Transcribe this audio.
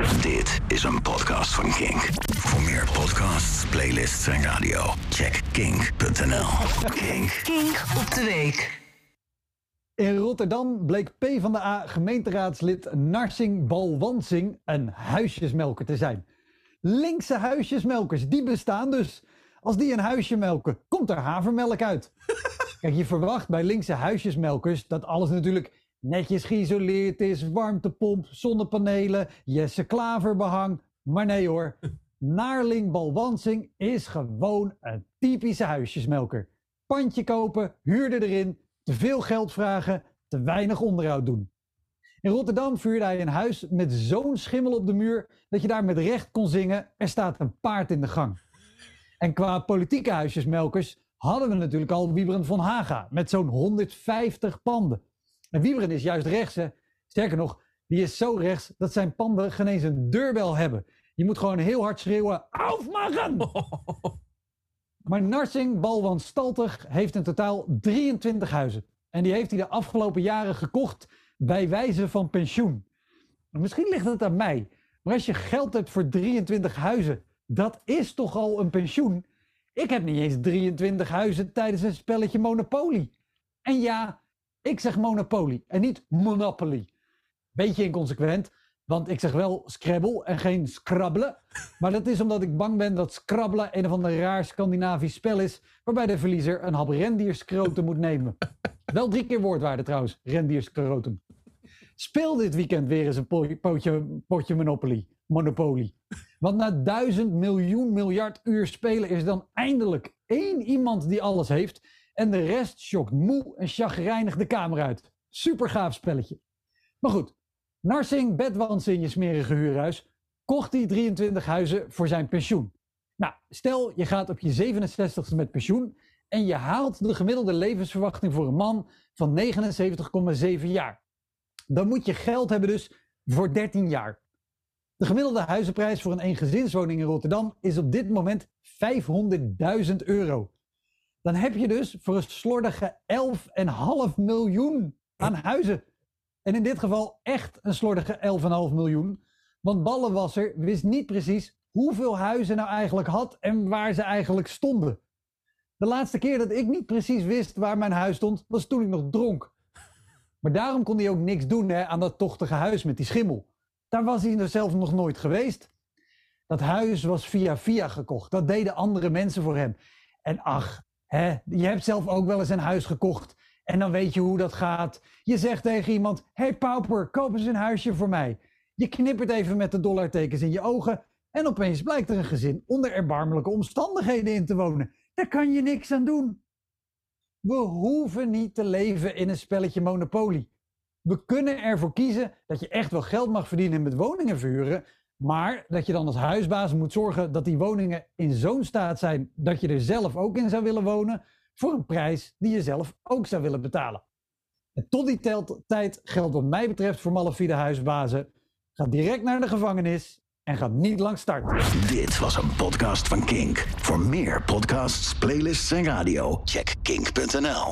Dit is een podcast van Kink. Voor meer podcasts, playlists en radio, check kink.nl. Kink. Kink op de week. In Rotterdam bleek PvdA gemeenteraadslid Narsing Balwansing een huisjesmelker te zijn. Linkse huisjesmelkers, die bestaan dus. Als die een huisje melken, komt er havermelk uit. Kijk, je verwacht bij linkse huisjesmelkers dat alles natuurlijk netjes geïsoleerd is, warmtepomp, zonnepanelen, Jesse Klaverbehang. Maar nee hoor, Naarling Balwansing is gewoon een typische huisjesmelker. Pandje kopen, huurder erin, te veel geld vragen, te weinig onderhoud doen. In Rotterdam vuurde hij een huis met zo'n schimmel op de muur dat je daar met recht kon zingen: er staat een paard in de gang. En qua politieke huisjesmelkers hadden we natuurlijk al Wieberen van Haga met zo'n 150 panden. En Wieberen is juist rechts. Hè. Sterker nog, die is zo rechts dat zijn panden geen eens een deurbel hebben. Je moet gewoon heel hard schreeuwen: Aufmachen! Maar Narsing Balwan Staltig heeft in totaal 23 huizen. En die heeft hij de afgelopen jaren gekocht bij wijze van pensioen. Misschien ligt het aan mij, maar als je geld hebt voor 23 huizen, dat is toch al een pensioen? Ik heb niet eens 23 huizen tijdens een spelletje Monopoly. En ja, ik zeg Monopoly en niet Monopoly. Beetje inconsequent, want ik zeg wel Scrabble en geen Scrabble. Maar dat is omdat ik bang ben dat Scrabble een of ander raar Scandinavisch spel is... waarbij de verliezer een hap rendierskroten moet nemen. Wel drie keer woordwaarde trouwens, rendierskroten. Speel dit weekend weer eens een po- pootje, potje Monopoly. Monopoly. Want na duizend miljoen miljard uur spelen is dan eindelijk één iemand die alles heeft... en de rest schokt moe en chagrijnig de kamer uit. Super gaaf spelletje. Maar goed, Narsing bedwansen in je smerige huurhuis, kocht hij 23 huizen voor zijn pensioen. Nou, stel je gaat op je 67ste met pensioen en je haalt de gemiddelde levensverwachting voor een man van 79,7 jaar. Dan moet je geld hebben dus voor 13 jaar. De gemiddelde huizenprijs voor een eengezinswoning in Rotterdam is op dit moment 500.000 euro. Dan heb je dus voor een slordige 11,5 miljoen aan huizen. En in dit geval echt een slordige 11,5 miljoen. Want Ballenwasser wist niet precies hoeveel huizen nou eigenlijk had en waar ze eigenlijk stonden. De laatste keer dat ik niet precies wist waar mijn huis stond, was toen ik nog dronk. Maar daarom kon hij ook niks doen hè, aan dat tochtige huis met die schimmel. Daar was hij er zelf nog nooit geweest. Dat huis was via via gekocht. Dat deden andere mensen voor hem. En ach, hè, je hebt zelf ook wel eens een huis gekocht. En dan weet je hoe dat gaat. Je zegt tegen iemand: hey pauper, koop eens een huisje voor mij. Je knippert even met de dollartekens in je ogen. En opeens blijkt er een gezin onder erbarmelijke omstandigheden in te wonen. Daar kan je niks aan doen. We hoeven niet te leven in een spelletje Monopoly. We kunnen ervoor kiezen dat je echt wel geld mag verdienen met woningen verhuren. Maar dat je dan als huisbaas moet zorgen dat die woningen in zo'n staat zijn dat je er zelf ook in zou willen wonen. Voor een prijs die je zelf ook zou willen betalen. En tot die tijd geldt wat mij betreft voor malafide huisbazen. Ga direct naar de gevangenis en ga niet lang starten. Dit was een podcast van Kink. Voor meer podcasts, playlists en radio, check kink.nl.